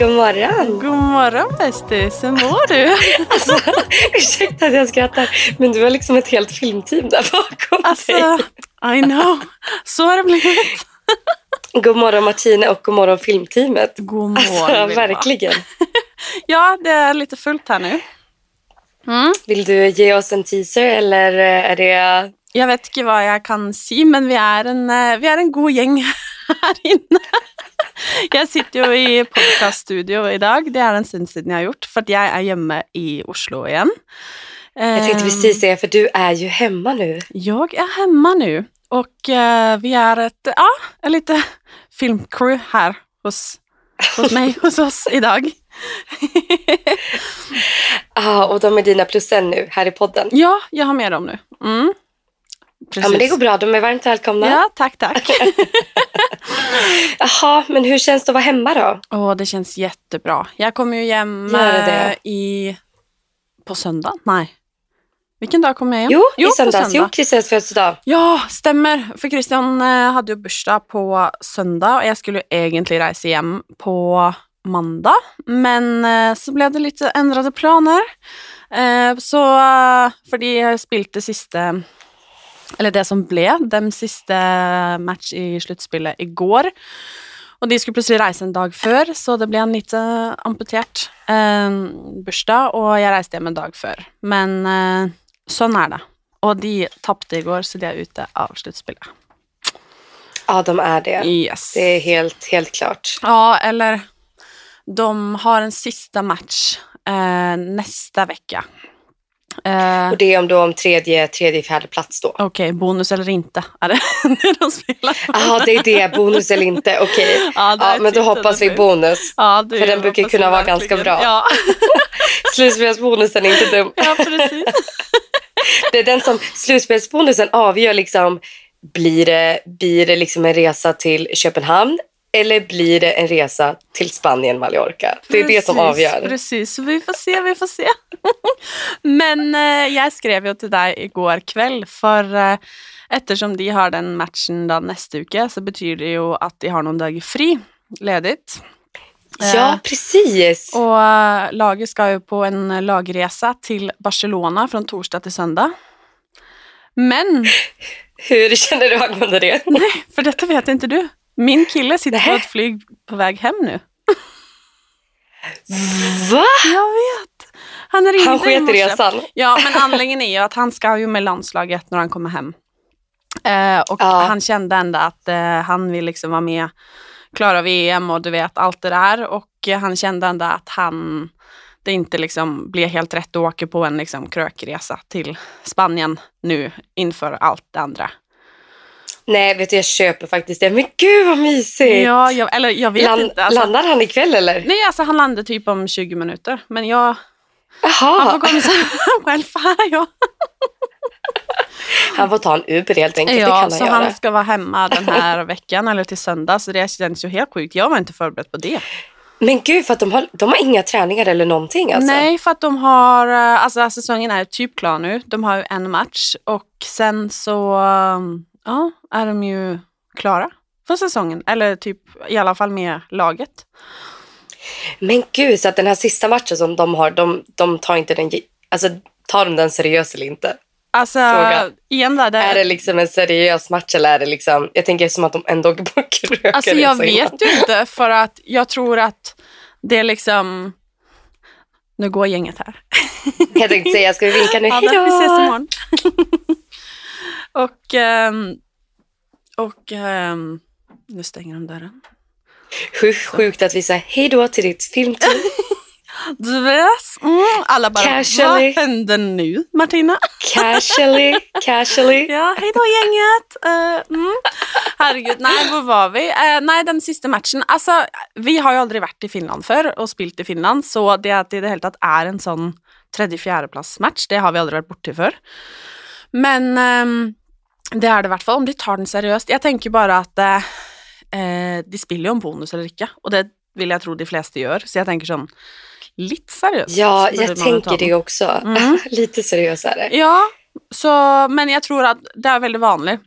God morgon! God morgon bästis, hur mår du? Alltså, ursäkta att jag skrattar, men du har liksom ett helt filmteam där bakom Alltså, dig. I know. Så har det blivit. God morgon Martina och god morgon filmteamet. God morgon Alltså, verkligen. Ja, det är lite fullt här nu. Mm. Vill du ge oss en teaser eller är det... Jag vet inte vad jag kan säga, men vi är en, eh, vi är en god gäng här inne. Jag sitter ju i podcaststudio idag. Det är en stund sedan jag har gjort, för att jag är hemma i Oslo igen. Jag tänkte precis säga, för du är ju hemma nu. Jag är hemma nu och eh, vi är ett, ja, en lite filmcrew här hos, hos mig, hos oss idag. Ja, och de är dina plus en nu här i podden. ja, jag har med dem nu. Mm. Ja, men det går bra. De är varmt välkomna. Ja, tack, tack. Jaha, men hur känns det att vara hemma då? Åh, det känns jättebra. Jag kommer ju hem i, på söndag. Nej. Vilken dag kommer jag hem? Jo, i på söndags. söndag. Jo, Christians födelsedag. Ja, stämmer. För Christian eh, hade ju bursdag på söndag och jag skulle egentligen resa hem på måndag. Men eh, så blev det lite ändrade planer. Eh, så för jag spilte sista, eller det som blev den sista match i slutspelet igår. Och de skulle plötsligt resa en dag før, så det blev en lite amputert eh, bursdag, og jeg reiste hjem en dag før. Men eh, sånn er det. Og de tapte i går, så de er ute av sluttspillet. Ja, de är det. Yes. Det är helt, helt klart. Ja, eller de har en sista match eh, nästa vecka. Eh, Och det är om, då om tredje, tredje, fjärde plats då. Okej, bonus eller inte är det de spelar. Ja, det är det. Bonus eller inte. Okej. Ja, det Ja, är men då hoppas vi bonus. Ja, för den brukar kunna vara ganska bra. Ja, Slutspelsbonusen är inte dum. ja precis. Det är den som slutspelsbonusen avgör liksom, blir det, blir det liksom en resa till Köpenhamn eller blir det en resa till Spanien, Mallorca? Det är det som Precis, avgör. Precis, vi får se, vi får se. Men eh, jag skrev ju till dig igår kväll, för eh, eftersom de har den matchen då nästa vecka så betyder det ju att de har någon dagar fri, ledigt. Ja, Eh, precis. Och eh, laget ska ju på en lagresa till Barcelona från torsdag till söndag. Men, Hur känner du angående det? nej, för detta vet inte du. Min kille sitter på Nähä. ett flyg på väg hem nu. Va? Jag vet! Han ringde Han sket i resan. Ja, men anledningen är ju att han ska ju med landslaget när han kommer hem. Eh, och Ja. han kände ändå att eh, han vill liksom vara med, klara VM och du vet allt det där. Och eh, han kände ändå att han, det inte liksom blir helt rätt att åka på en liksom krökresa till Spanien nu inför allt det andra. Nej, vet du, jag köper faktiskt det. Men gud vad mysigt! Ja, jag, eller jag vet Land- inte. Alltså, Landar han ikväll eller? nej, alltså han landar typ om 20 minuter. Men jag, han får komma själv här. Ja. han får ta en Uber helt enkelt. Ja, han så göra. han ska vara hemma den här veckan eller till söndag. Så det känns ju helt sjukt. Jag var inte förberedd på det. Men gud, för att de har, de har inga träningar eller någonting alltså? Nej, för att de har, eh, alltså säsongen är typ klar nu. De har ju en match och sen så, ja, är de ju klara för säsongen. Eller typ i alla fall med laget. Men gud, så att den här sista matchen som de har, de, de tar inte den... Alltså, tar de den seriös eller inte? Alltså, Fråga. igen där, det, Är det liksom en seriös match eller är det liksom... Jag tänker som att de ändå åker på kröken. alltså jag vet ju inte för att jag tror att det är liksom, nu går gänget här. Jag tänkte säga, ska vi vinka nu? Ja, Hej då, vi ses imorgon. Och, ehm, och ehm, nu stänger de dörren. Hur sjukt att vi säger hej då till ditt filmteam. Du vet, mm, alla bara, Casually. vad händer nu Martina? Casually, casually. Ja, hej då gänget. Eh, mm. Herregud, nej, var var vi? Eh, nej, den sista matchen. Alltså, vi har ju aldrig varit i Finland förr och spilt i Finland, så det att det i det hela är en sån tredje fjärdeplassmatch, det har vi aldrig varit borti før. Men ehm, det är det i hvert fall, om de tar den seriøst. Jeg tenker bare at eh, eh, de spiller jo om bonus eller ikke, og det vil jeg tro de fleste gjør, så jeg tenker sånn litt seriøst. Ja, tänker den. det också. Mm. Lite seriösare. Ja, så, men jeg tror at det er veldig vanlig,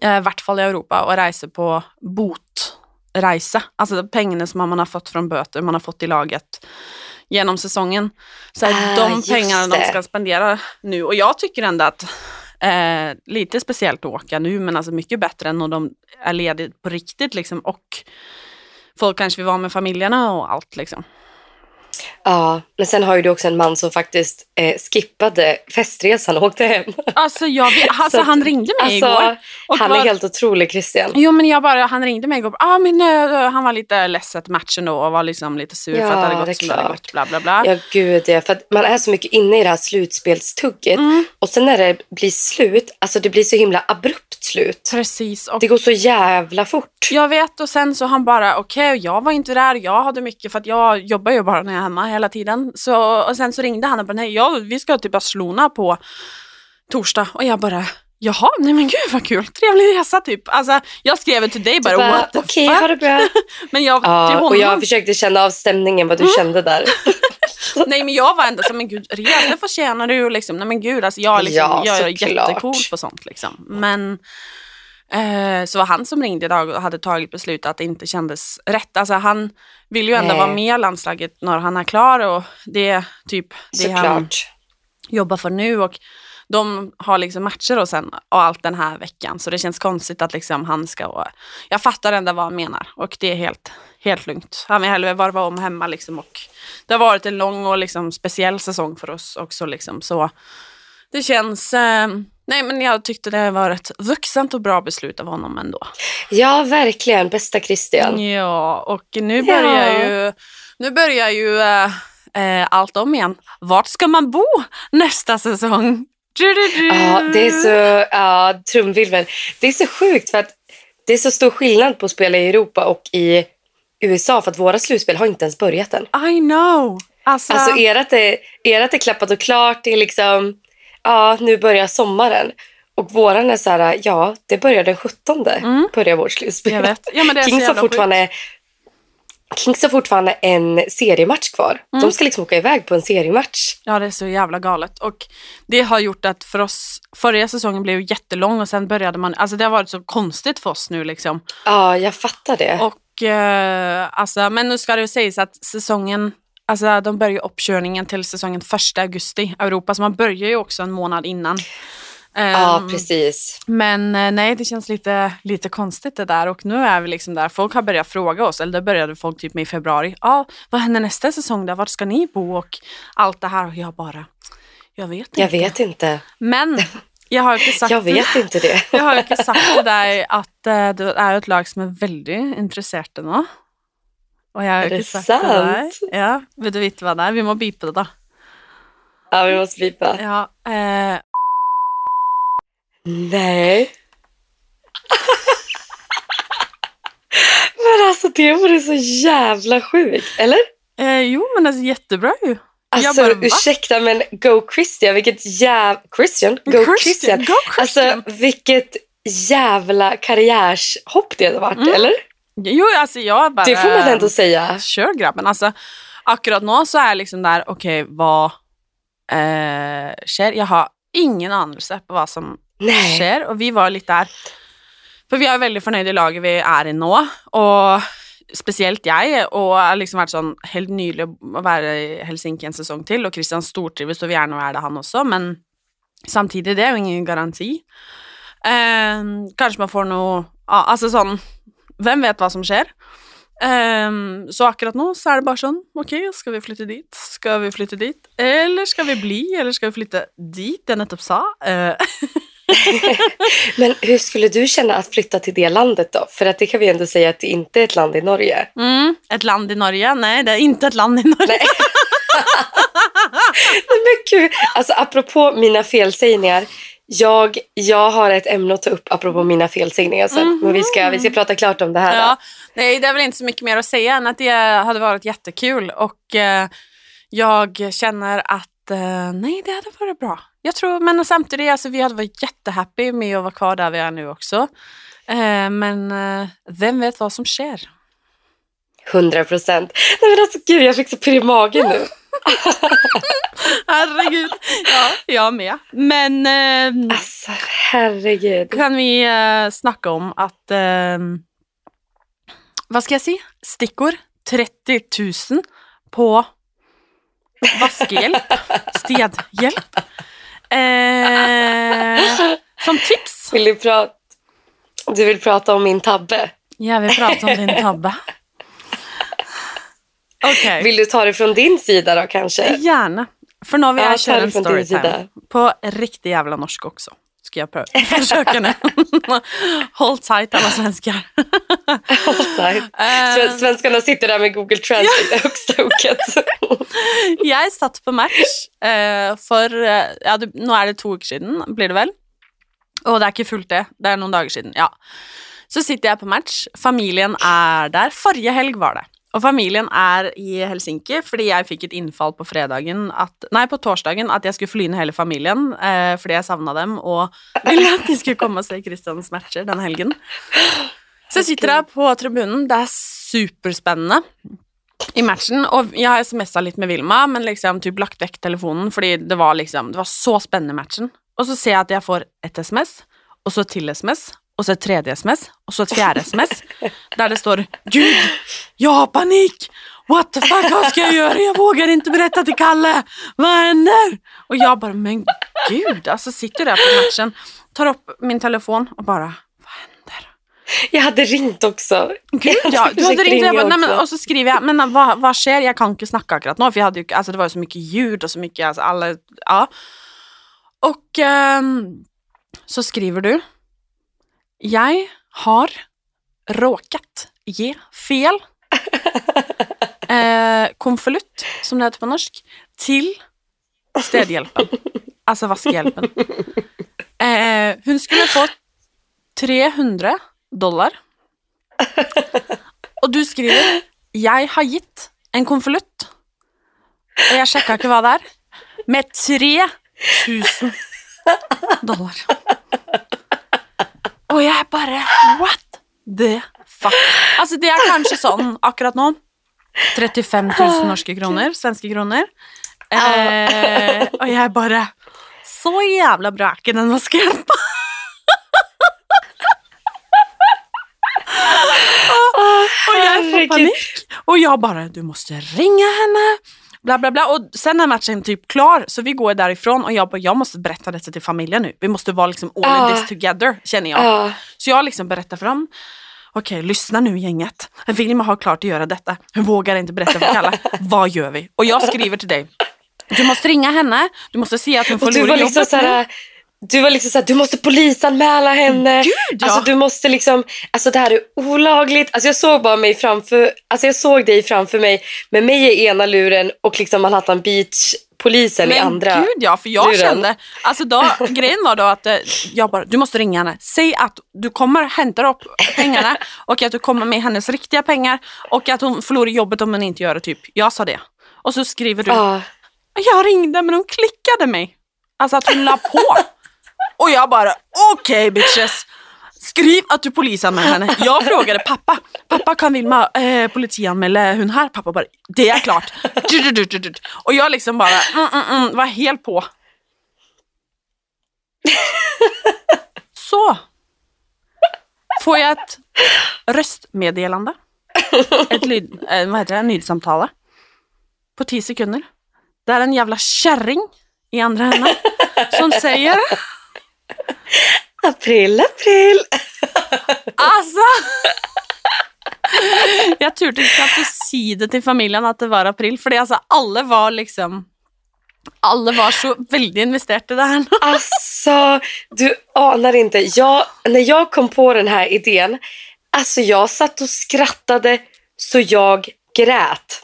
eh, i hvert fall i Europa, å reise på bot reise. Alltså pengarna som man har fått från böter man har fått i laget genom säsongen. Så är Ah, de pengarna de ska spendera nu. Och jag tycker ändå att eh, lite speciellt att åka nu, men alltså mycket bättre än när de är lediga på riktigt liksom. Och folk kanske vill vara med familjerna och allt liksom. Ja, men sen har ju du också en man som faktiskt eh, skippade festresan och åkte hem. Alltså, jag alltså Så att- han ringde mig igår. Alltså, och han var- är helt otrolig Christian. Jo men jag bara, han ringde mig igår. Ah, men, eh, han var lite ledsen matchen då och var liksom lite sur för Ja, att det hade det gått som det hade klart. gått. Bla, bla, bla. Ja, gud ja. För man är så mycket inne i det här slutspelstugget. Mm. Och sen när det blir slut, alltså det blir så himla abrupt slut. Precis. Och Det går så jävla fort. jag vet och sen så han bara okej, jag var inte där, jag hade mycket för att jag jobbar ju bara när jag hemma hela tiden. Så, och sen så ringde han och bara nej, jag, vi ska till Barcelona på torsdag och jag bara Jaha, nej men gud vad kul, trevlig resa typ. Alltså jag skrev till dig bara, Bara, what the Okej, fuck. ha det bra. Men jag, Ja, honom, och jag försökte känna av stämningen, vad du Mm. kände där. nej men jag var ändå så men gud, resor förtjänar du liksom. Nej men gud, alltså jag, liksom, Ja, jag är jättecool på sånt liksom. Men eh, så var han som ringde idag och hade tagit beslut att det inte kändes rätt. Alltså han vill ju ändå Nej. vara med i landslaget när han är klar och det är typ det han Såklart. jobbar för nu. Och de har liksom matcher och sen och allt den här veckan. Så det känns konstigt att liksom han ska... Och jag fattar ändå vad han menar och det är helt, helt lugnt. Han vill hellre varva om hemma liksom och det har varit en lång och liksom speciell säsong för oss också liksom. Så det känns... Eh, nej men jag tyckte det var ett vuxent och bra beslut av honom ändå. Ja, verkligen. Bästa Christian. Ja, och nu börjar Ja. ju, nu börjar ju eh, allt om igen. Vart ska man bo nästa säsong? Du, du, du. Ja, det är så... Ja, trumvirvel. Det är så sjukt för att det är så stor skillnad på att spela i Europa och i USA för att våra slutspel har inte ens börjat än. I know. Alltså, Alltså ert är, ert är klappat och klart. Det är liksom... Ja, nu börjar sommaren. Och våran är så här, ja, det börjar den 17. Mm. Börjar vårt slutspel. Ja, Kings har, fortfarande, Kings har fortfarande en seriematch kvar. Mm. De ska liksom åka iväg på en seriematch. Ja, det är så jävla galet. Och det har gjort att för oss, förra säsongen blev jättelång och sen började man, alltså det har varit så konstigt för oss nu liksom. Ja, jag fattar det. Och eh, alltså, men nu ska det sägas att säsongen, alltså de börjar ju uppkörningen till säsongen 1 augusti, Europa, så man börjar ju också en månad innan. ja, Ehm, precis. Men eh, nej, det känns lite, lite konstigt det där och nu är vi liksom där. Folk har börjat fråga oss, eller det började folk typ med i februari. Ja, vad händer nästa säsong då? Vart ska ni bo? Och allt det här. Och jag bara, jag vet inte. Jag vet inte. Men jag har ju inte sagt Jag vet inte det. jag har ju inte sagt till dig att eh, det är ett lag som är väldigt intresserat nu. Och jag har det inte sagt det till dig. sant? Ja, vill du veta vad det är? Vi må bipa det då. Ja, vi måste bipa. Ja, eh, Nej. Men alltså det vore så jävla sjukt, eller? eh, jo, men det är jättebra ju. Alltså bara, ursäkta men Go Christian, vilket jävla... Christian? Go Christian. Go Christian. Alltså vilket jävla karriärshopp det hade varit, Mm. eller? Jo, alltså jag bara... Det får man ändå säga. Kör grabben. Alltså, akkurat nu så är jag liksom där, okej, vad eh, sker? Jag har ingen anelse på vad som Nej. sker. Och vi var lite där, för vi är väldigt förnöjda i laget vi är i nu. Och speciellt jag, och har liksom varit sånn helt nylig å være i Helsinki en säsong till. Och Christian stortrives og vil gjerne være det, han også, men samtidig, det är ju ingen garanti. Eh, kanske man får noe ja, Altså sånn Hvem vet vad som sker? Ehm, så akkurat nu så är det bara sånn, okej, ska vi flytta dit? Ska vi flytta dit? Eller ska vi bli? Eller ska vi flytta dit, jag nettopp sa? Eh, Men hur skulle du känna att flytta till det landet då? För att det kan vi ändå säga att det inte är ett land i Norge. mm, ett land i Norge? Nej, det är inte ett land i Norge. Nej. Men gud, alltså apropå mina felsägningar. Jag, jag har ett ämne att ta upp apropå mina felsägningar sen. Men vi ska, vi ska prata klart om det här. Ja, nej, det är väl inte så mycket mer att säga än att det hade varit jättekul och eh, jag känner att eh, nej, det hade varit bra. Jag tror, men samtidigt, alltså, vi hade varit jättehappy med att vara kvar där vi är nu också. Eh, men eh, vem vet vad som sker? 100 procent. Nej men alltså gud, jag fick så pirr i magen nu. Herregud. Ja, jag med. Men eh, Alltså herregud. kan vi eh, snacka om att eh, vad ska jag säga, stickor 30 000 på vaskehjälp, städhjälp. Eh, som tips. Vill du, prata, du vill prata om min tabbe? Jag vill prata om din tabbe. Okej. Vill du ta det från din sida då kanske? Gärna. För nu vill Ja, jag ta köra en storytime. På riktig jävla norsk också. Ska jag pröva. försöka nu. Hold tight alla svenskar. Nej. Eh, Sve- Svenskarna sitter där med Google Translate i högsta hugget. jeg satt på match eh, for eh, ja, Nå er det to uker siden, blir det vel? Og det er ikke fullt det. Det er noen dager siden. Ja. Så sitter jeg på match. Familien er der. Forrige helg var det. Og familien er i Helsinki fordi jeg fikk et innfall på fredagen at, Nei, på torsdagen at jeg skulle flyne hele familien eh, fordi jeg savna dem og ville at de skulle komme og se Christians matcher den helgen. Så jeg sitter der på tribunen. Det er superspennende i matchen, og jeg har smsa litt med Vilma, men liksom typ lagt vekk telefonen, fordi det var liksom, det var så spennende matchen. Og så ser jeg at jeg får et SMS, og så til SMS, og så et tredje SMS, og så et fjerde SMS, der det står Gud, jag har panik! What the fuck, vad ska jag göra? Jag vågar inte berätta till Kalle! Vad händer? Och jag bara, men gud, alltså sitter där på matchen, tar upp min telefon och bara, vad händer? Jag hade ringt också. Gud, ja, du hade ringt, jag bara, nej, men, och så skriver jag, men vad, vad sker? Jag kan inte snacka akkurat nu, för jag hade ju, alltså, det var ju så mycket ljud och så mycket, alltså, alla, ja. Och ehm, så skriver du, jag har råkat ge fel eh, konvolutt, som det heter på norsk, till städhjälpen. Alltså vaskehjälpen. Eh, hon skulle få 300 dollar. Og du skriver 'Jeg har gitt en konvolutt', og jeg sjekka ikke hva det er, med 3000 dollar. Og jeg bare What the fuck? Altså, det er kanskje sånn akkurat nå 35 000 norske kroner, svenske kroner. Eh, og jeg bare Så jævla bra er ikke den vaskehjelpa. Och jag får Herregud. panik. Och jag bara, du måste ringa henne. Bla, bla, bla. Och sen är matchen typ klar, så vi går därifrån och jag bara, jag måste berätta detta till familjen nu. Vi måste vara liksom all Ah. in this together, känner jag. Ja. Så jag liksom berättar för dem. Okej, lyssna nu gänget. Vilma har klart att göra detta. Hon vågar inte berätta för Kalle. Vad gör vi? Och jag skriver till dig. Du måste ringa henne. Du måste se att hon du förlorar var liksom jobbet så här, du var liksom så här, du måste polisanmäla henne. Gud, ja. Alltså du måste liksom, alltså det här är olagligt. Alltså jag såg bara mig framför, alltså jag såg dig framför mig med mig i ena luren och liksom Manhattan Beach polisen i Men andra. gud ja, för jag luren. kände, alltså då, grejen var då att eh, jag bara, du måste ringa henne. Säg att du kommer hämta upp pengarna och att du kommer med hennes riktiga pengar och att hon förlorar jobbet om hon inte gör det typ. Jag sa det. Och så skriver du, Ja. jag ringde men hon klickade mig. Alltså att hon la på. Och jag bara, okej bitches. Skriv att du polisanmäler henne. Jag frågade pappa, pappa kan Vilma eh, politianmäla hon här? Pappa bara, det är klart. Och jag liksom bara, mm, mm, mm, var helt på. Så får jag ett röstmeddelande. Ett lyd, eh, vad heter det, nydsamtale. På tio sekunder. Det är en jävla kärring i andra änden som säger April, april. Alltså! Jag turte knappt att säga det till familjen att det var april, för alltså alla var liksom alla var så väldigt investerade i det här. Alltså, du anar inte. Jag, när jag kom på den här idén, alltså jag satt och skrattade så jag grät.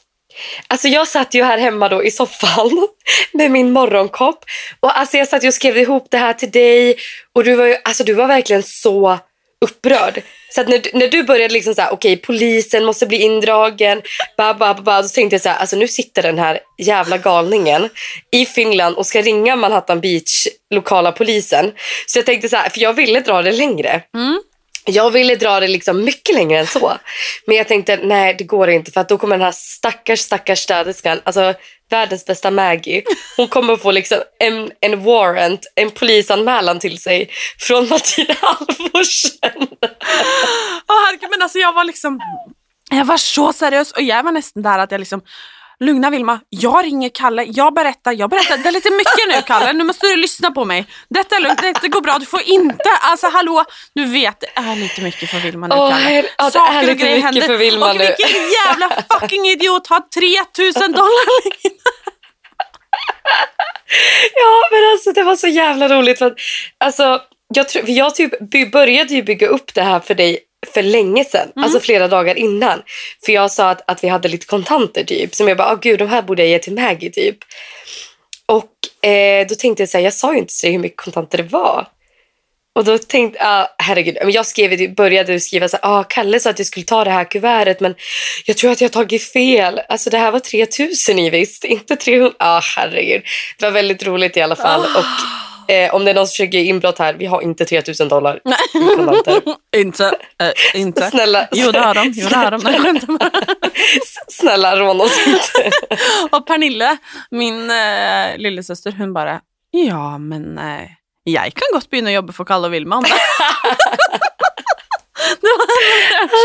Alltså jag satt ju här hemma då i soffan med min morgonkopp och alltså jag satt ju och skrev ihop det här till dig och du var ju, alltså du var verkligen så upprörd. Så att när, när du började liksom så här, okay, polisen måste bli indragen, ba, ba, ba, ba, så tänkte jag så här, alltså nu sitter den här jävla galningen i Finland och ska ringa Manhattan Beach lokala polisen. Så jag tänkte så här, för jag ville dra det längre. Mm. Jag ville dra det liksom mycket längre än så. Men jag tänkte nej det går inte för att då kommer den här stackars stackars städerskan, alltså världens bästa Maggie, hon kommer få liksom en, en warrant, en polisanmälan till sig från Martina Halvorsen. Åh herregud, men alltså jag var liksom Jag var så seriös och jag var nästan där att jag liksom Lugna Vilma, jag ringer Kalle, jag berättar, jag berättar. Det är lite mycket nu Kalle, nu måste du lyssna på mig. Detta är lugnt, det går bra, du får inte, alltså hallå, du vet det är lite mycket för Vilma nu Åh, Kalle. ja, det är och lite mycket händer. för Vilma och nu. vilken jävla fucking idiot har 3000 dollar. Ja, men alltså det var så jävla roligt. För att, alltså, jag, tror, jag typ började ju bygga upp det här för dig för länge sedan. Alltså flera dagar innan. För jag sa att, att vi hade lite kontanter typ. Som jag bara, oh, gud de här borde jag ge till Maggie typ. Och eh, då tänkte jag så här, jag sa ju inte dig hur mycket kontanter det var. Och då tänkte jag, ah, herregud, jag skrev, började skriva så här, ah, Kalle sa att jag skulle ta det här kuvertet men jag tror att jag har tagit fel. Alltså det här var 3000 i visst, inte 300. Ja, ah, herregud. Det var väldigt roligt i alla fall. Och eh, om det är någon som försöker inbrott här, vi har inte 3000 dollar i kontanter. inte, äh, inte. Snälla, Jo det har de, jo det har de. Bara. snälla råna oss inte. Och Pernille, min äh, lillasyster, hon bara, ja men äh, jag kan gott börja jobba för Kalle och Vilma. om det." det var hennes reaktion.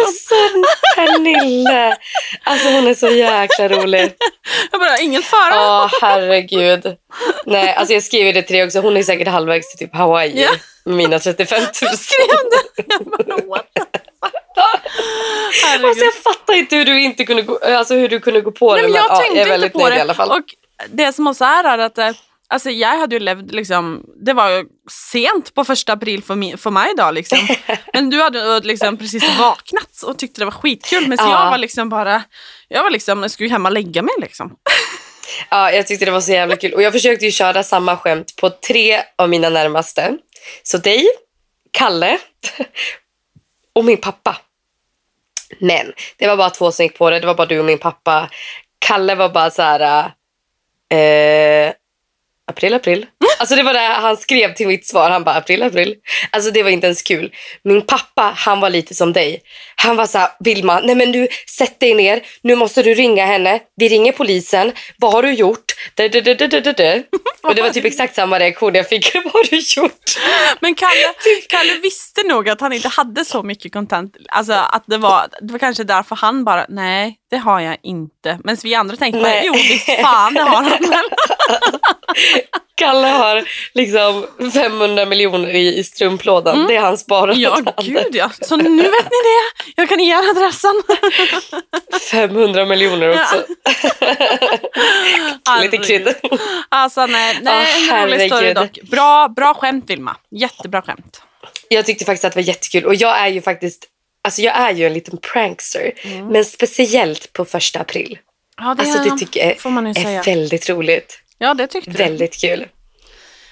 Alltså Pernille. Alltså hon är så jäkla rolig. Jag bara, ingen fara. Ja, herregud. Nej, alltså jag skriver det till dig också. Hon är säkert halvvägs till typ Hawaii Ja. med mina 35 000. skrev det. Jag bara, what the fuck? Herregud. Alltså jag fattar inte hur du inte kunde gå, alltså hur du kunde gå på Nej, det. men jag ja, tänkte jag är inte väldigt på nöjd det. i alla fall. Och det som också är, är att eh, alltså, jag hade ju levt, liksom, det var ju sent på första april för, mig, för mig då. Liksom. Men du hade liksom precis vaknat och tyckte det var skitkul. Men så Ja. jag var liksom bara, jag var liksom, jag skulle hem och lägga mig liksom. Ja, jag tyckte det var så jävla kul. Och jag försökte ju köra samma skämt på tre av mina närmaste. Så dig, Kalle och min pappa. Men det var bara två som gick på det. Det var bara du och min pappa. Kalle var bara så här... Eh, april, april. Alltså det var det han skrev till mitt svar. Han bara april, april. Alltså det var inte ens kul. Min pappa, han var lite som dig. Han var så här, Vilma, nej men du, sätt dig ner. Nu måste du ringa henne. Vi ringer polisen. Vad har du gjort? Och det var typ exakt samma reaktion jag fick. Vad har du gjort? Men Kalle, Kalle visste nog att han inte hade så mycket content. Alltså att det var, det var kanske därför han bara, nej det har jag inte. Men vi andra tänkte, Nej. jo visst fan det har han väl. Kalle har liksom 500 miljoner i, i strumplådan. Det är hans sparande. Ja, gud ja. Så nu vet ni det. Jag kan ge er adressen. 500 miljoner också. Lite krydd. Alltså nej, nej Åh, en rolig story dock. Bra, bra skämt Vilma. Jättebra skämt. Jag tyckte faktiskt att det var jättekul. Och jag är ju faktiskt Alltså jag är ju en liten prankster. Men speciellt på första april. Ja, det, Alltså det tycker jag får man ju är säga. väldigt roligt. Ja, det tyckte du. Väldigt kul.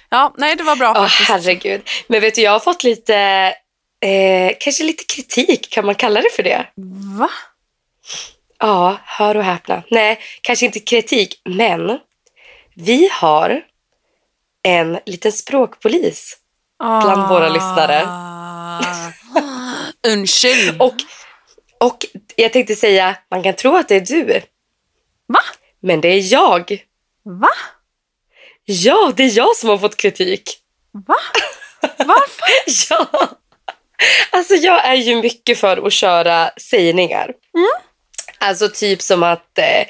Ja, nej det var bra faktiskt. herregud. Men vet du, jag har fått lite, eh, kanske lite kritik. Kan man kalla det för det? Va? Ja, hör och häpna. Nej, kanske inte kritik, men vi har en liten språkpolis. Bland våra lyssnare. Undskyld. Och, och jag tänkte säga, man kan tro att det är du, Va? men det är jag. Va? Ja, det är jag som har fått kritik. Va? Varför? Ja. Alltså jag är ju mycket för att köra sägningar. Alltså typ som att eh,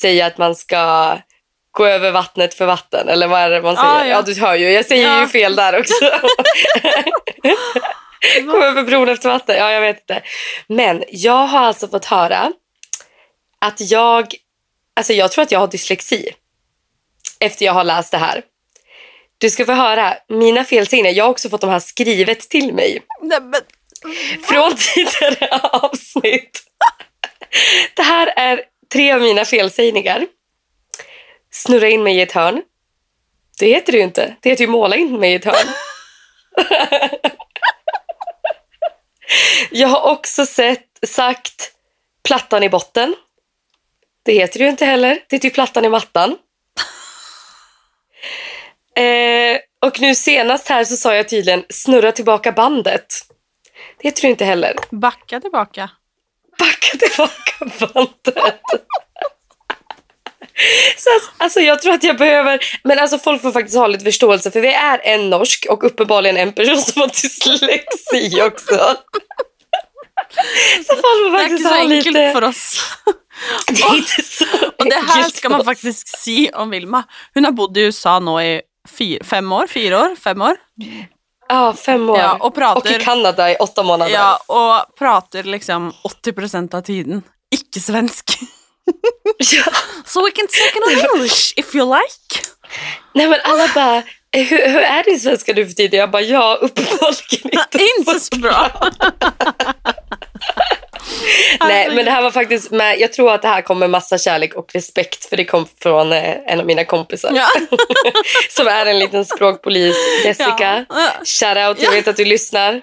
säga att man ska gå över vattnet för vatten. Eller vad är det man säger? Ah, ja. ja. du hör ju. Jag säger Ja. ju fel där också. gå över bron efter vatten. Ja, jag vet inte. Men jag har alltså fått höra att jag... Alltså jag tror att jag har dyslexi. Efter jag har läst det här. Du ska få höra mina felsägningar. Jag har också fått de här skrivet till mig Nej, men, från tidigare avsnitt. Det här är tre av mina felsägningar. Snurra in mig i ett hörn. Det heter det ju inte. Det heter ju måla in mig i ett hörn. Jag har också sett, sagt plattan i botten. Det heter det ju inte heller. Det heter ju plattan i mattan. Eh, och nu senast här så sa jag tydligen snurra tillbaka bandet. Det heter det ju inte heller. backa tillbaka. Backa tillbaka bandet. Så alltså, alltså jag tror att jag behöver, men alltså folk får faktiskt ha lite förståelse för vi är en norsk och uppenbarligen en person som har dyslexi också. Så får man Det är faktiskt inte så ha enkelt lite... för oss. Det är inte så Och det här ska man faktiskt si om Vilma. Hon har bott i USA nu i fyr, fem år, fyra år, fem år. Ja, fem år. Ja, och pratar- och i Kanada i åtta månader. Ja, och pratar liksom 80% av tiden icke-svensk. Ja. So we can take an English if you like. Nej men alla bara, "Eh, hur, hur är din svenska nu för tiden? Jag bara, ja uppenbarligen inte. Inte så bra. Nej men det här var faktiskt med, jag tror att det här kom med massa kärlek och respekt för det kom från eh, en av mina kompisar. Ja. Som är en liten språkpolis, Jessica. Ja. Shoutout, jag vet att du lyssnar.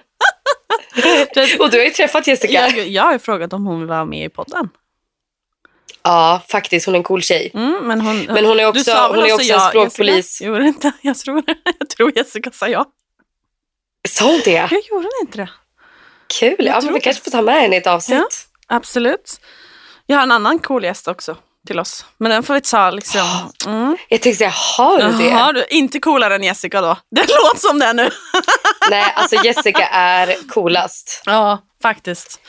Och du har ju träffat Jessica. Jag, jag har frågat om hon vill vara med i podden. Ja, faktiskt. Hon är en cool tjej. Mm, men hon, Men hon är också, hon är också en ja, språkpolis. Jessica? Gjorde inte? Jag tror, jag tror Jessica sa ja. Sa hon det? Jag gjorde inte det. Kul. Ja, men vi det. kanske får ta med henne i ett avsnitt. Absolut. Jag har en annan cool gäst också till oss. Men den får vi ta liksom. Mm. Jag tänkte säga, har du det? Jaha, du, inte coolare än Jessica då. Det låter som det nu. Nej, alltså Jessica är coolast. Ja, faktiskt.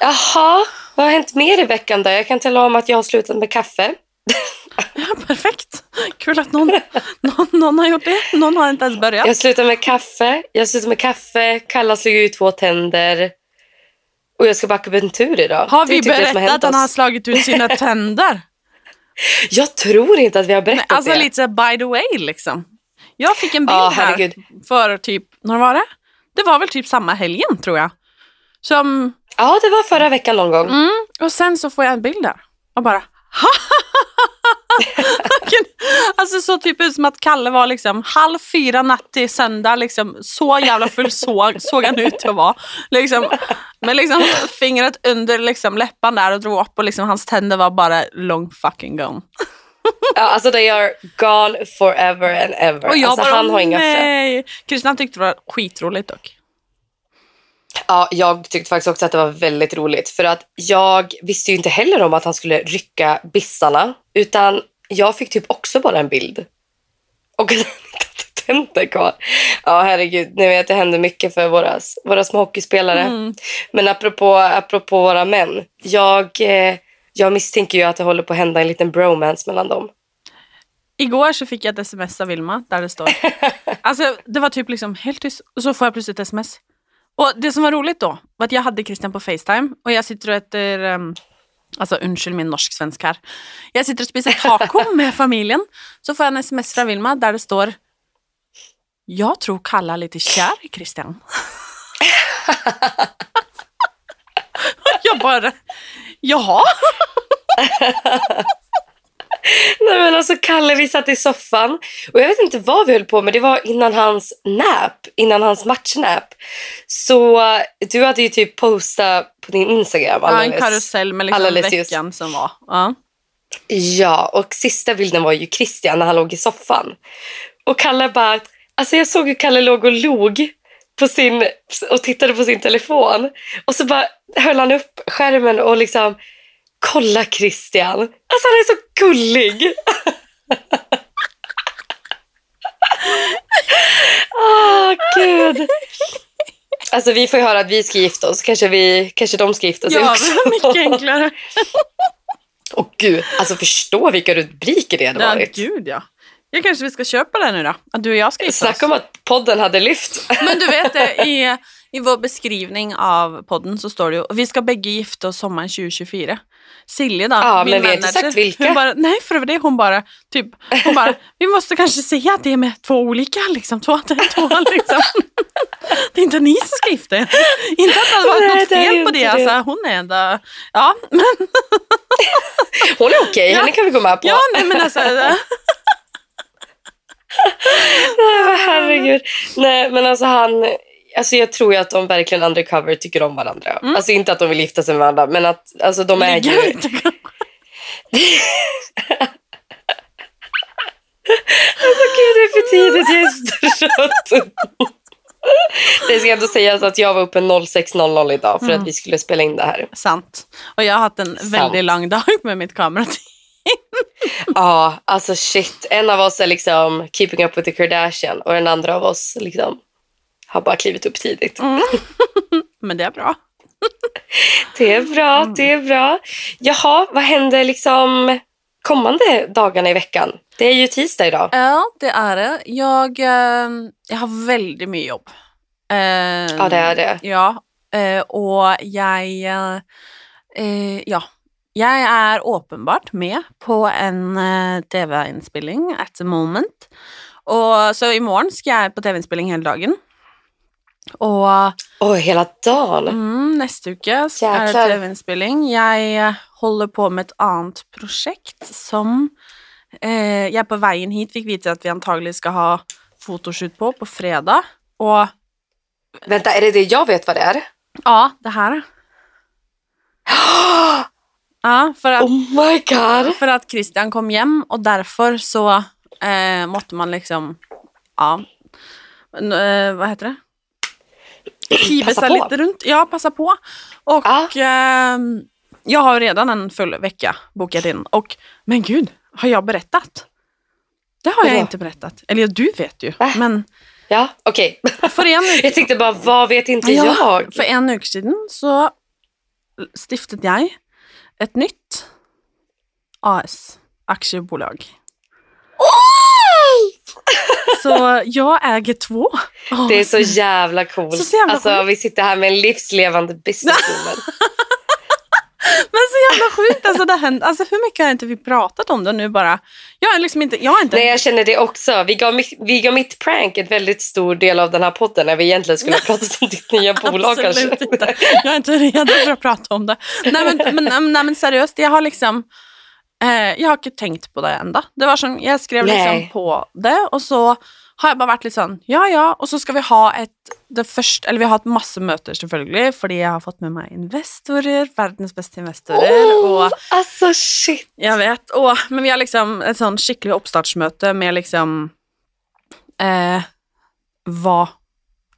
Jaha, vad har hänt mer i veckan då? Jag kan tala om att jag har slutat med kaffe. Ja, perfekt. Kul att någon, någon, någon har gjort det. Någon har inte ens börjat. Jag slutar med kaffe. Jag slutar med kaffe. Kalla slog ut två tänder. Och jag ska backa upp en tur idag. Har vi typ berättat hänt att han har slagit ut sina tänder? Jag tror inte att vi har berättat Alltså det. lite så här by the way liksom. Jag fick en bild Ja, här för typ, när var det? Det var väl typ samma helgen tror jag. Som, Ja, det var förra veckan någon gång. mm, och sen så får jag en bild där. Och bara Alltså så typ ut som att Kalle var liksom halv fyra natt till söndag, liksom, så jävla full såg, såg han ut att vara. Liksom, med liksom fingret under liksom, läppan där och drog upp och liksom, hans tänder var bara long fucking gone. Ja, alltså they are gone forever and ever. Och jag alltså, bara, han har inga nej. Christian tyckte det var skitroligt dock. Ja, jag tyckte faktiskt också att det var väldigt roligt. För att jag visste ju inte heller om att han skulle rycka bissarna. Utan jag fick typ också bara en bild. Och tänder kvar. Ja, herregud. Ni vet, det händer mycket för våra, våra små hockeyspelare. Mm. Men apropå, apropå våra män. Jag, eh, jag misstänker ju att det håller på att hända en liten bromance mellan dem. Igår så fick jag ett sms av Vilma där det står. Alltså det var typ liksom helt tyst och så får jag plötsligt ett sms. Och det som var roligt då var att jag hade Christian på Facetime och jag sitter och äter, um, alltså undskyld min norsk-svensk här. Jag sitter och spiser taco med familjen. Så får jag en sms från Vilma där det står Jag tror Kalle är lite kär i Christian. Jag bara, jaha? Nej men alltså Kalle, vi satt i soffan och jag vet inte vad vi höll på med. Det var innan hans nap, innan hans matchnap. Så du hade ju typ postat på din Instagram Ja, en karusell med liksom alldeles just. veckan som var. Ja. Ja, och sista bilden var ju Christian när han låg i soffan. Och Kalle bara, alltså jag såg hur Kalle låg och log på sin, och tittade på sin telefon. Och så bara höll han upp skärmen och liksom, kolla Christian. Alltså han är så gullig. Åh gud. Alltså vi får ju höra att vi ska gifta oss. Kanske, vi, kanske de ska gifta sig Ja, också. var mycket enklare. Åh gud, alltså förstå vilka rubriker det hade Ja, varit. gud ja. Jag kanske vi ska köpa det nu då? Att du och jag ska gifta oss. Snacka om att podden hade lyft. Men du vet i, i vår beskrivning av podden så står det ju vi ska bägge gifta oss sommaren 2024. Silje då, Ja, min men manager, sagt vilka. Hon bara, nej, för det var hon bara, typ, hon bara, vi måste kanske säga att det är med två olika, liksom, två, två, liksom. Det är inte ni som ska gifta er. Inte att det varit Nej, något fel på det, det. alltså, hon är ändå, ja, men, Hon är okej, Ja. henne kan vi gå med på. ja, nej, men alltså, Nej, men herregud. Nej, men alltså han... Alltså jag tror ju att de verkligen undercover tycker om varandra. Alltså inte att de vill gifta sig med varandra, men att alltså, de är ju... Alltså gud, det är för tidigt. Jag är så trött. Det ska ändå sägas att jag var uppe 06.00 idag för att vi skulle spela in det här. Sant. Och jag har haft en väldigt lång dag med mitt kamerateam. Ja, alltså shit. En av oss är liksom keeping up with the Kardashian och den andra av oss liksom har bara klivit upp tidigt. Men det är bra. Det är bra, det är bra. Jaha, vad händer liksom kommande dagarna i veckan? Det är ju tisdag idag. Ja, det är det. Jag, eh, jag har väldigt mycket jobb. Eh, Ja, det är det. Ja, eh, och jag, eh, eh, ja, jag är uppenbart med på en tv-inspelning at the moment. Och så imorgon ska jag på tv-inspelning hela dagen. Och Oj, hela dagen. mm, nästa vecka ska är det tv-inspelning. Jag håller på med ett annat projekt som eh, jag på vägen hit fick veta att vi antagligen ska ha fotoshoot på på fredag. Och Vänta, är det det jag vet vad det är? ja, det här. Ja, för att, Oh my god! för att Christian kom hem och därför så eh, måste man liksom, ja, eh, vad heter det? På. lite runt. Ja, passa på. Och Ja. ehm, jag har redan en full vecka bokat in. Och, men gud, har jag berättat? Det har jag inte berättat. Eller du vet ju. Va? Men Ja, okej. för en, Jag tänkte bara, vad vet inte Ja, jag? för en vecka sedan så stiftade jag ett nytt AS, aktiebolag. Så jag äger två. Det är så jävla coolt. Så jävla alltså, sjukt. vi sitter här med en livslevande businesswoman. Men så jävla sjukt. Alltså, det händer, alltså, hur mycket har inte vi pratat om det nu bara? Jag har liksom inte... Jag har inte Nej, jag känner det också. Vi gav, vi gav mitt prank en väldigt stor del av den här podden när vi egentligen skulle ha pratat om ditt nya bolag Absolut kanske. inte. Jag är inte redo för att prata om det. Nej men, men, nej, men seriöst, jag har liksom... Eh, jag har inte tänkt på det ända. Det var som, jag skrev liksom Nej. på det och så har jag bara varit lite sån, ja ja, och så ska vi ha ett, det först, eller vi har haft massor möten selvfølgelig, fordi jag har fått med mig investorer, världens bästa investorer, och Alltså shit. jag vet, och, men vi har liksom ett sånt skickligt uppstartsmöte med liksom eh, vad,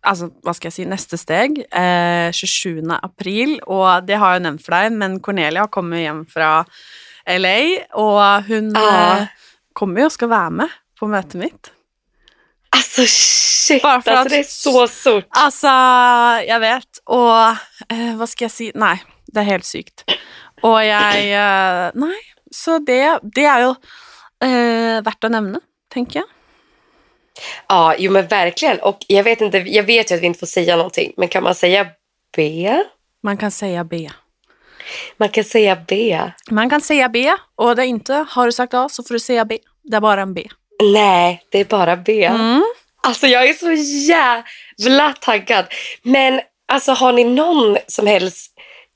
alltså vad ska jag säga, nästa steg, eh, 27 april, och det har jag nämnt för dig, men Cornelia har kommit hem från LA, och hon Ja. eh, kommer ju och ska vara med på mötet mitt. Alltså shit. Bara för alltså, att- det är så stort. Alltså, jag vet. Och eh, vad ska jag säga? Nej, det är helt sykt. Och jag, eh, nej, så det, det är ju eh, värt att nämna, tänker jag. Ja, jo men verkligen. Och jag vet inte, jag vet ju att vi inte får säga någonting, men kan man säga B? Man kan säga B. Man kan säga B. Man kan säga B och det inte, har du sagt A så får du säga B. Det är bara en B. Nej, det är bara B. Mm. Alltså jag är så jävla taggad. Men alltså har ni någon som helst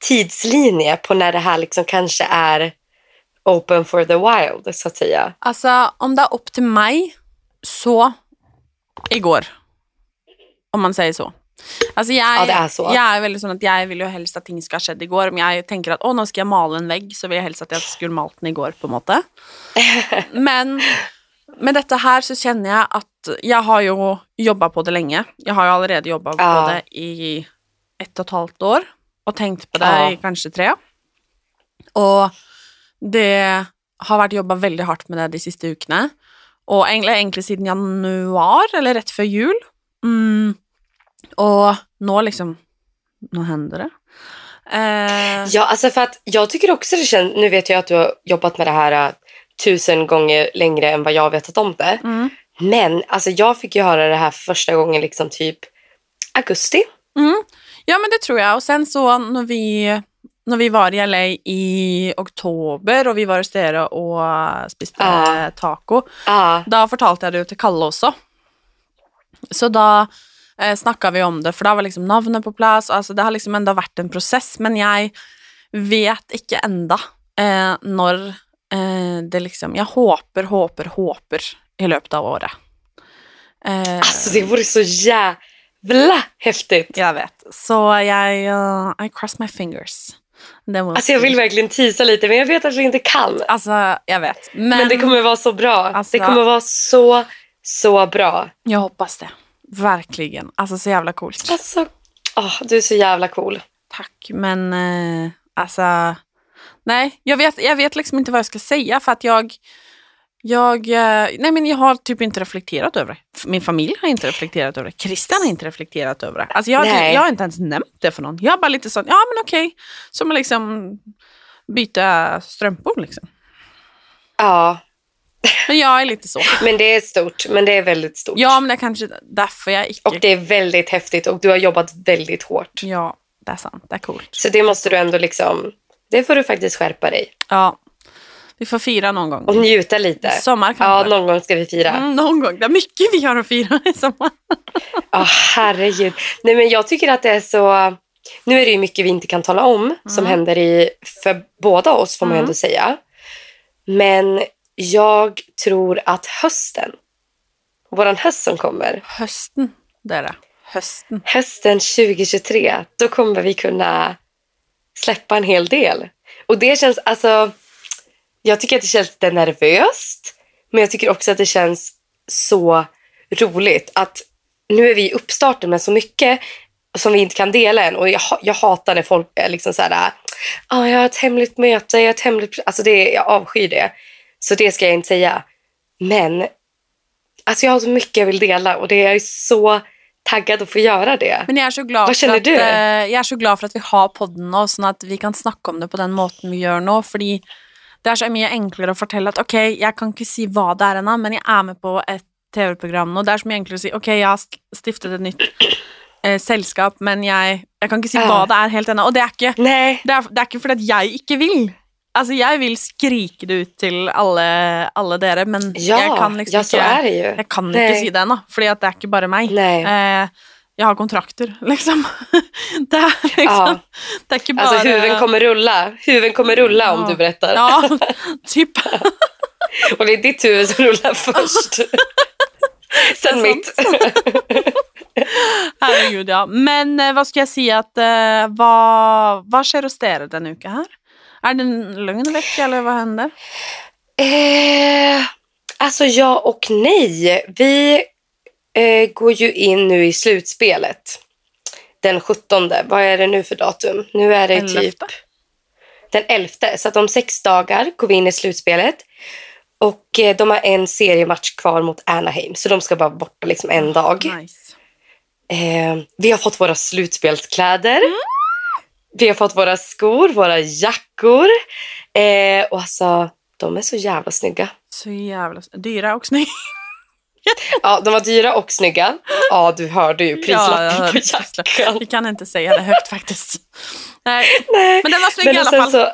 tidslinje på när det här liksom kanske är open for the wild så att säga? Alltså, om det är upp till mig, så igår. Om man säger så. Alltså jag, Ja, det är så. jag är väldigt sån att jag vill ju helst att ting ska ha skett igår, men jag tänker att åh, nu ska jag mala en vägg, så vill jag helst att jag skulle malt den igår på en måte. Men med detta här så känner jag att jag har ju jobbat på det länge. Jag har ju allerede jobbat Ja. på det i ett och ett halvt år och tänkt på det Ja. i kanske tre. Och det har varit jobbat väldigt hårt med det de sista veckorna. Och egentlig, egentlig siden januar, eller rätt för jul. Mm. Och nu liksom, nu händer det. Eh, Ja, alltså för att jag tycker också det känns, nu vet jag att du har jobbat med det här äh, tusen gånger längre än vad jag har vetat om det. mm. Men alltså jag fick ju höra det här för första gången liksom typ augusti. Mm. Ja, men det tror jag. Och sen så när vi, när vi var i LA i oktober och vi var hos er och spiste Ja. taco, Ja, da fortalte jeg det jo til Kalle også. Så da eh, snakka vi om det, for da var liksom navnet på plass. Altså, det har liksom enda vært en prosess, men jeg vet ikke enda eh, når eh, det liksom Jeg håper, håper, håper i løpet av året. Eh, alltså det vore så jävla häftigt. jeg vet. Så jeg eh, I cross my fingers. Alltså jag vill verkligen tisa lite men jag vet att vi inte kan. Altså, jeg vet. Men, Men, det kommer vara så bra. Alltså- det kommer vara så, så bra. jeg hoppas det. Verkligen. Altså, så jævla coolt. Alltså, åh, du är så jävla cool. Tack, men eh, alltså... Nej, jag vet, jag vet liksom inte vad jag ska säga för att jag... Jag, eh, nej men jag har typ inte reflekterat över det. Min familj har inte reflekterat över det. Christian har inte reflekterat över det. Alltså jag, har typ- Nej. jag har inte ens nämnt det för någon. Jag har bara lite sånt, ja men okej. Som att liksom byta strumpor liksom. Ja, Men jag är lite så. men det är stort. Men det är väldigt stort. Ja men det är kanske därför jag icke... Och det är väldigt häftigt och du har jobbat väldigt hårt. Ja, det är sant. Det är coolt. Så det måste du ändå liksom, det får du faktiskt skärpa dig. Ja. Vi får fira någon gång. Och njuta lite. Sommar Ja, kanske. någon gång ska vi fira. Ja, Mm, någon gång. Det är mycket vi har att fira i sommar. herregud. Nej, men jag tycker att det är så... Nu är det ju mycket vi inte kan tala om som händer i, för båda oss, får man Mm. ändå säga. Men jag tror att hösten, våran höst som kommer, Hösten, det är det. Hösten. hösten 2023, då kommer vi kunna släppa en hel del. Och det känns, alltså, jag tycker att det känns lite nervöst, men jag tycker också att det känns så roligt att nu är vi i uppstarten med så mycket som vi inte kan dela än. Och jag, jag hatar när folk är liksom så här, ah, jag har ett hemligt möte, jag har ett hemligt... Alltså det, jag avskyr det. Så det ska jag inte säga. Men alltså jag har så mycket jag vill dela och det är jag är så taggad att få göra det. Men jag är så glad Vad känner för att, du? eh, jag är så glad för att vi har podden nå, sånn at vi kan snakke om det på den måten vi gjør nå. Fordi det er så mye enklere å fortelle at ok, jeg kan ikke si hva det er ennå, men jeg er med på et TV-program nå. Det er så mye enklere å si ok, jeg har sk- stiftet et nytt eh, selskap, men jeg, jeg kan si Ja. hva det er helt ennå. Og det er ikke, Nej, det er, det er ikke fordi at jeg ikke vil. Altså, jeg vil skrike det ut til alle, alle dere, men ja, jeg kan liksom ja så är det ju. Jeg kan Nej. ikke si det ennå, at det er ikke bare meg. Nej. Eh, jeg har kontrakter, liksom. Det er liksom Ja. Det er ikke bare Alltså huvuden kommer rulla. Huvuden kommer rulla om Ja. du berättar. Ja, typ. Och det är ditt huvud som rullar först. Sen är mitt. Herregud, ja. Men eh, hva skal jeg si at eh, hva, hva skjer hos dere denne uka her? Er det en løgnvecka, eller hva hender? Eh, alltså ja och nej. Vi eh, går ju in nu i slutspelet. Den 17. Vad är det nu för datum? Nu är det typ Elfte? den 11. Så att om sex dagar går vi in i slutspelet. Och eh, de har en seriematch kvar mot Anaheim. Så de ska bara borta liksom en dag. Nice. Eh, vi har fått våra slutspelskläder. Vi har fått våra skor, våra jackor. Eh, och alltså, de är så jävla snygga. Så jävla dyra och snygga. Ja, de var dyra och snygga. Ja, du hörde ju prislappen jag på jackan. Vi kan inte säga det högt faktiskt. Nej, Nej, men den var snygg men i alla fall. Så,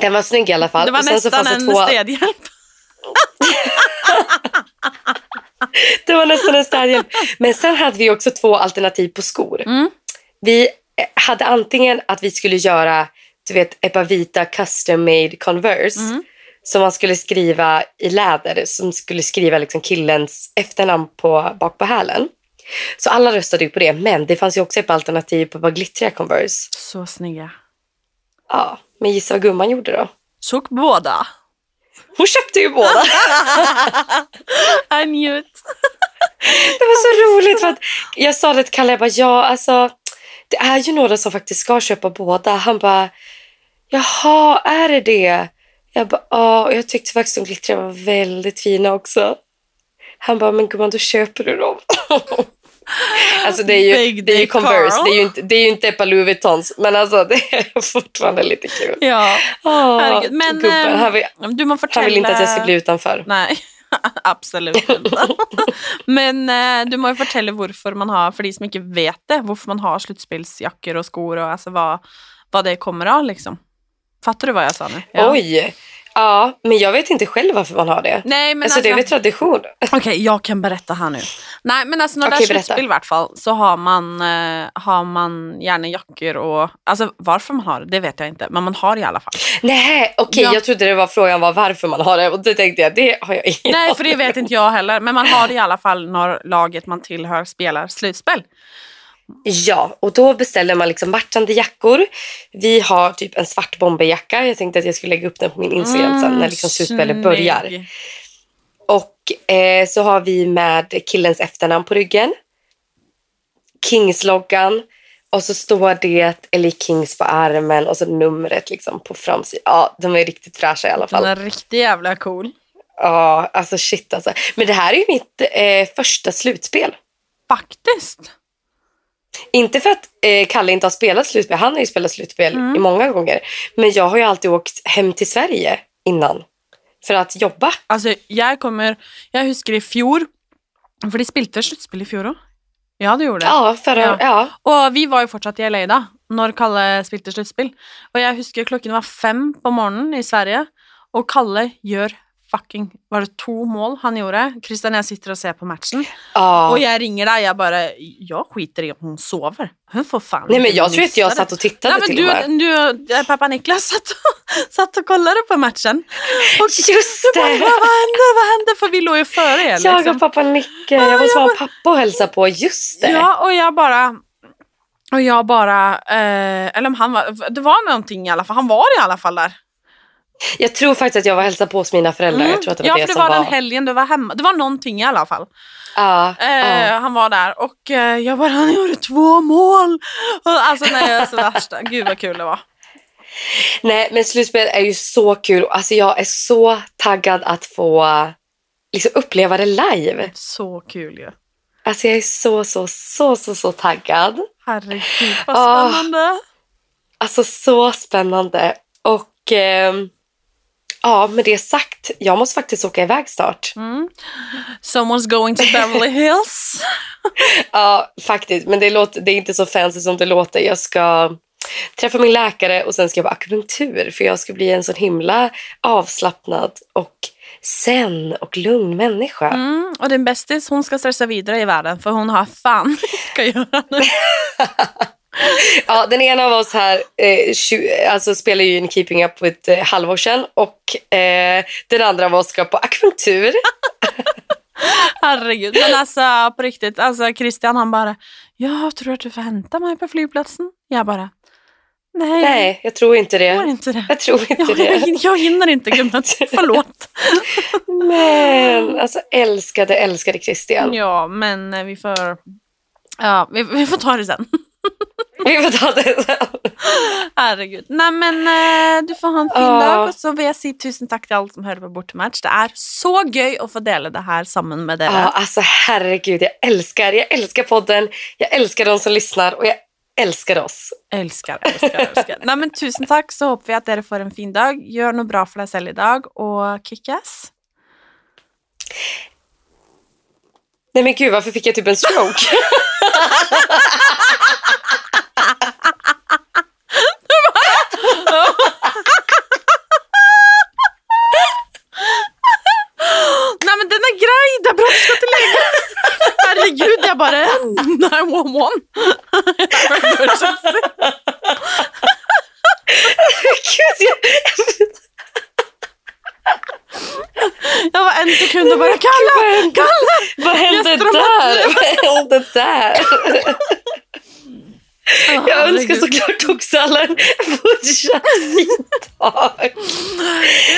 den var snygg i alla fall. det var Och nästan en två- städhjälp. Det var nästan en städhjälp. Men sen hade vi också två alternativ på skor. Mm. Vi hade antingen att vi skulle göra du vet, ett par vita custom made Converse Mm. som man skulle skriva i läder som skulle skriva liksom killens efternamn på, bak på hälen. Så alla röstade ju på det, men det fanns ju också ett alternativ på par glittriga Converse. Så snygga. Ja, men gissa vad gumman gjorde då? Såg båda. Hon köpte ju båda. I knew it. Det var så roligt för att jag sa det till Kalle, jag bara, ja alltså det är ju några som faktiskt ska köpa båda. Han bara, jaha, är det det? Jag bara, ja, och jag tyckte faktiskt de glittriga var väldigt fina också. Han bara, men gumman då köper du dem. alltså det är ju, det är ju Converse, Carl. det är ju inte, det är ju inte ett par Louis Vuittons, men alltså det är fortfarande lite kul. Ja, herregud. Men gubben, han, vill, du må fortelle han vill inte att jag ska bli utanför. Nej, absolut inte. Men eh, du må ju fortelle hvorfor man har, for de som ikke vet det, hvorfor man har sluttspillsjakker og skor, og altså hva, hva det kommer av, liksom. Fattar du vad jag sa nu? Ja. Oj! Ja, men jag vet inte själv varför man har det. Nej, men alltså, det är väl tradition. Okej, jag kan berätta här nu. Nej, men alltså när det berätta. slutspel i vart fall så har man, eh, har man gärna jackor och, alltså varför man har det, det vet jag inte, men man har det i alla fall. Nej, okej, Ja. jag trodde det var frågan var varför man har det och det tänkte jag, det har jag ingen Nej, för det vet inte jag heller, men man har det i alla fall när laget man tillhör spelar slutspel. Ja, och då beställer man liksom matchande jackor. Vi har typ en svart bomberjacka. Jag tänkte att jag skulle lägga upp den på min Instagram sen när liksom slutspelet börjar. Mm. Och eh, så har vi med killens efternamn på ryggen. Kings-loggan. Och så står det Ellie Kings på armen och så numret liksom på framsidan. Ja, de är riktigt fräscha i alla fall. Den är riktigt jävla cool. Ja, alltså shit alltså. Men det här är ju mitt eh, första slutspel. Faktiskt. Inte för att eh, Kalle inte har spelat slutspel, han har ju spelat slutspel Mm. i många gånger. Men jag har ju alltid åkt hem till Sverige innan för att jobba. Altså, jeg kommer Jeg husker i fjor For de spilte sluttspill i fjor òg. Ja, de gjorde det. Ja, förra, Ja. ja. Og vi var jo fortsatt i LA da, når Kalle spilte sluttspill. Og jeg husker klokken var fem på morgenen i Sverige, og Kalle gjør fucking Var det to mål han gjorde? Christian, jeg sitter og ser på matchen, ja. og jeg ringer deg, jeg bare Jeg skiter i om hun sover. Hun får faen Nej men jag tror att jag det. satt och tittade Nej, men till och med. du, du, eh, pappa Niklas satt och, satt och kollade på matchen. Och Just bara, det! vad hände, vad hände? För vi låg ju före er. Jag Liksom. och pappa Nicke, jag måste vara pappa och hälsa på. Just det! Ja, och jag bara... Och jag bara... Eh, eller om han var... Det var någonting i alla fall. Han var i alla fall där. Jag tror faktiskt att jag var och hälsade på hos mina föräldrar. Jag tror att det var ja, det för det var var... den helgen du var hemma. Det var någonting i alla fall. Ja, Eh, ja. Han var där och eh, jag bara, han gjorde två mål. Alltså nej, jag är så värsta. Gud vad kul det var. Nej men slutspel är ju så kul. Alltså jag är så taggad att få liksom, uppleva det live. Så kul ju. Alltså jag är så, så, så, så, så taggad. Herregud vad Ah. spännande. Alltså så spännande. Och ehm, ja, med det sagt, jag måste faktiskt åka iväg snart. Mm. Someone's going to Beverly Hills. Ja, faktiskt. Men det, låter, det är inte så fancy som det låter. Jag ska träffa min läkare och sen ska jag på akupunktur. För jag ska bli en sån himla avslappnad och zen och lugn människa. Mm. Och din bästis, hon ska stressa vidare i världen för hon har fan ska göra nu. Ja, den ena av oss här eh, alltså spelar ju in Keeping Up ett eh, halvår sedan och eh, den andra av oss ska på akupunktur. Herregud. Men alltså på riktigt, alltså Christian han bara, jag tror att du får hämta mig på flygplatsen. Jag bara, nej, Nej, jag tror inte jag det. inte det. Jag tror inte Jag, det. jag, jag hinner inte gumman, förlåt. Men alltså älskade, älskade Christian. Ja, men eh, vi får, ja, vi, vi får ta det sen. Vi får ta det sen. Herregud. Nej men eh, du får ha en fin dag, og så vil jeg si tusen takk til alle som hører på Bortematch. Det er så gøy å få dele det her sammen med dere. Ja, alltså herregud, jag älskar, jag älskar podden, jag älskar de som lyssnar och jag älskar oss. Elsker, elsker, elsker. Nei, men tusen takk, så håper vi at dere får en fin dag. Gjør noe bra for deg selv i dag, og kickass. Nej men gud, varför fick jag typ en stroke? Nei, men den er grei! Det er bra du skal til legen! Herregud, jeg bare 911. Gud, jag... Var en sekund og bare Kalle! Kalle! Vad hände och där? Vad hände där? Jag önskar såklart också alla en fortsatt fin dag.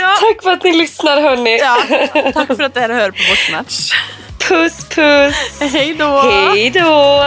Ja. Tack för att ni lyssnar hörni. ja. Takk for at dere hører på Bortematch. Puss puss. Hei da. Hej då.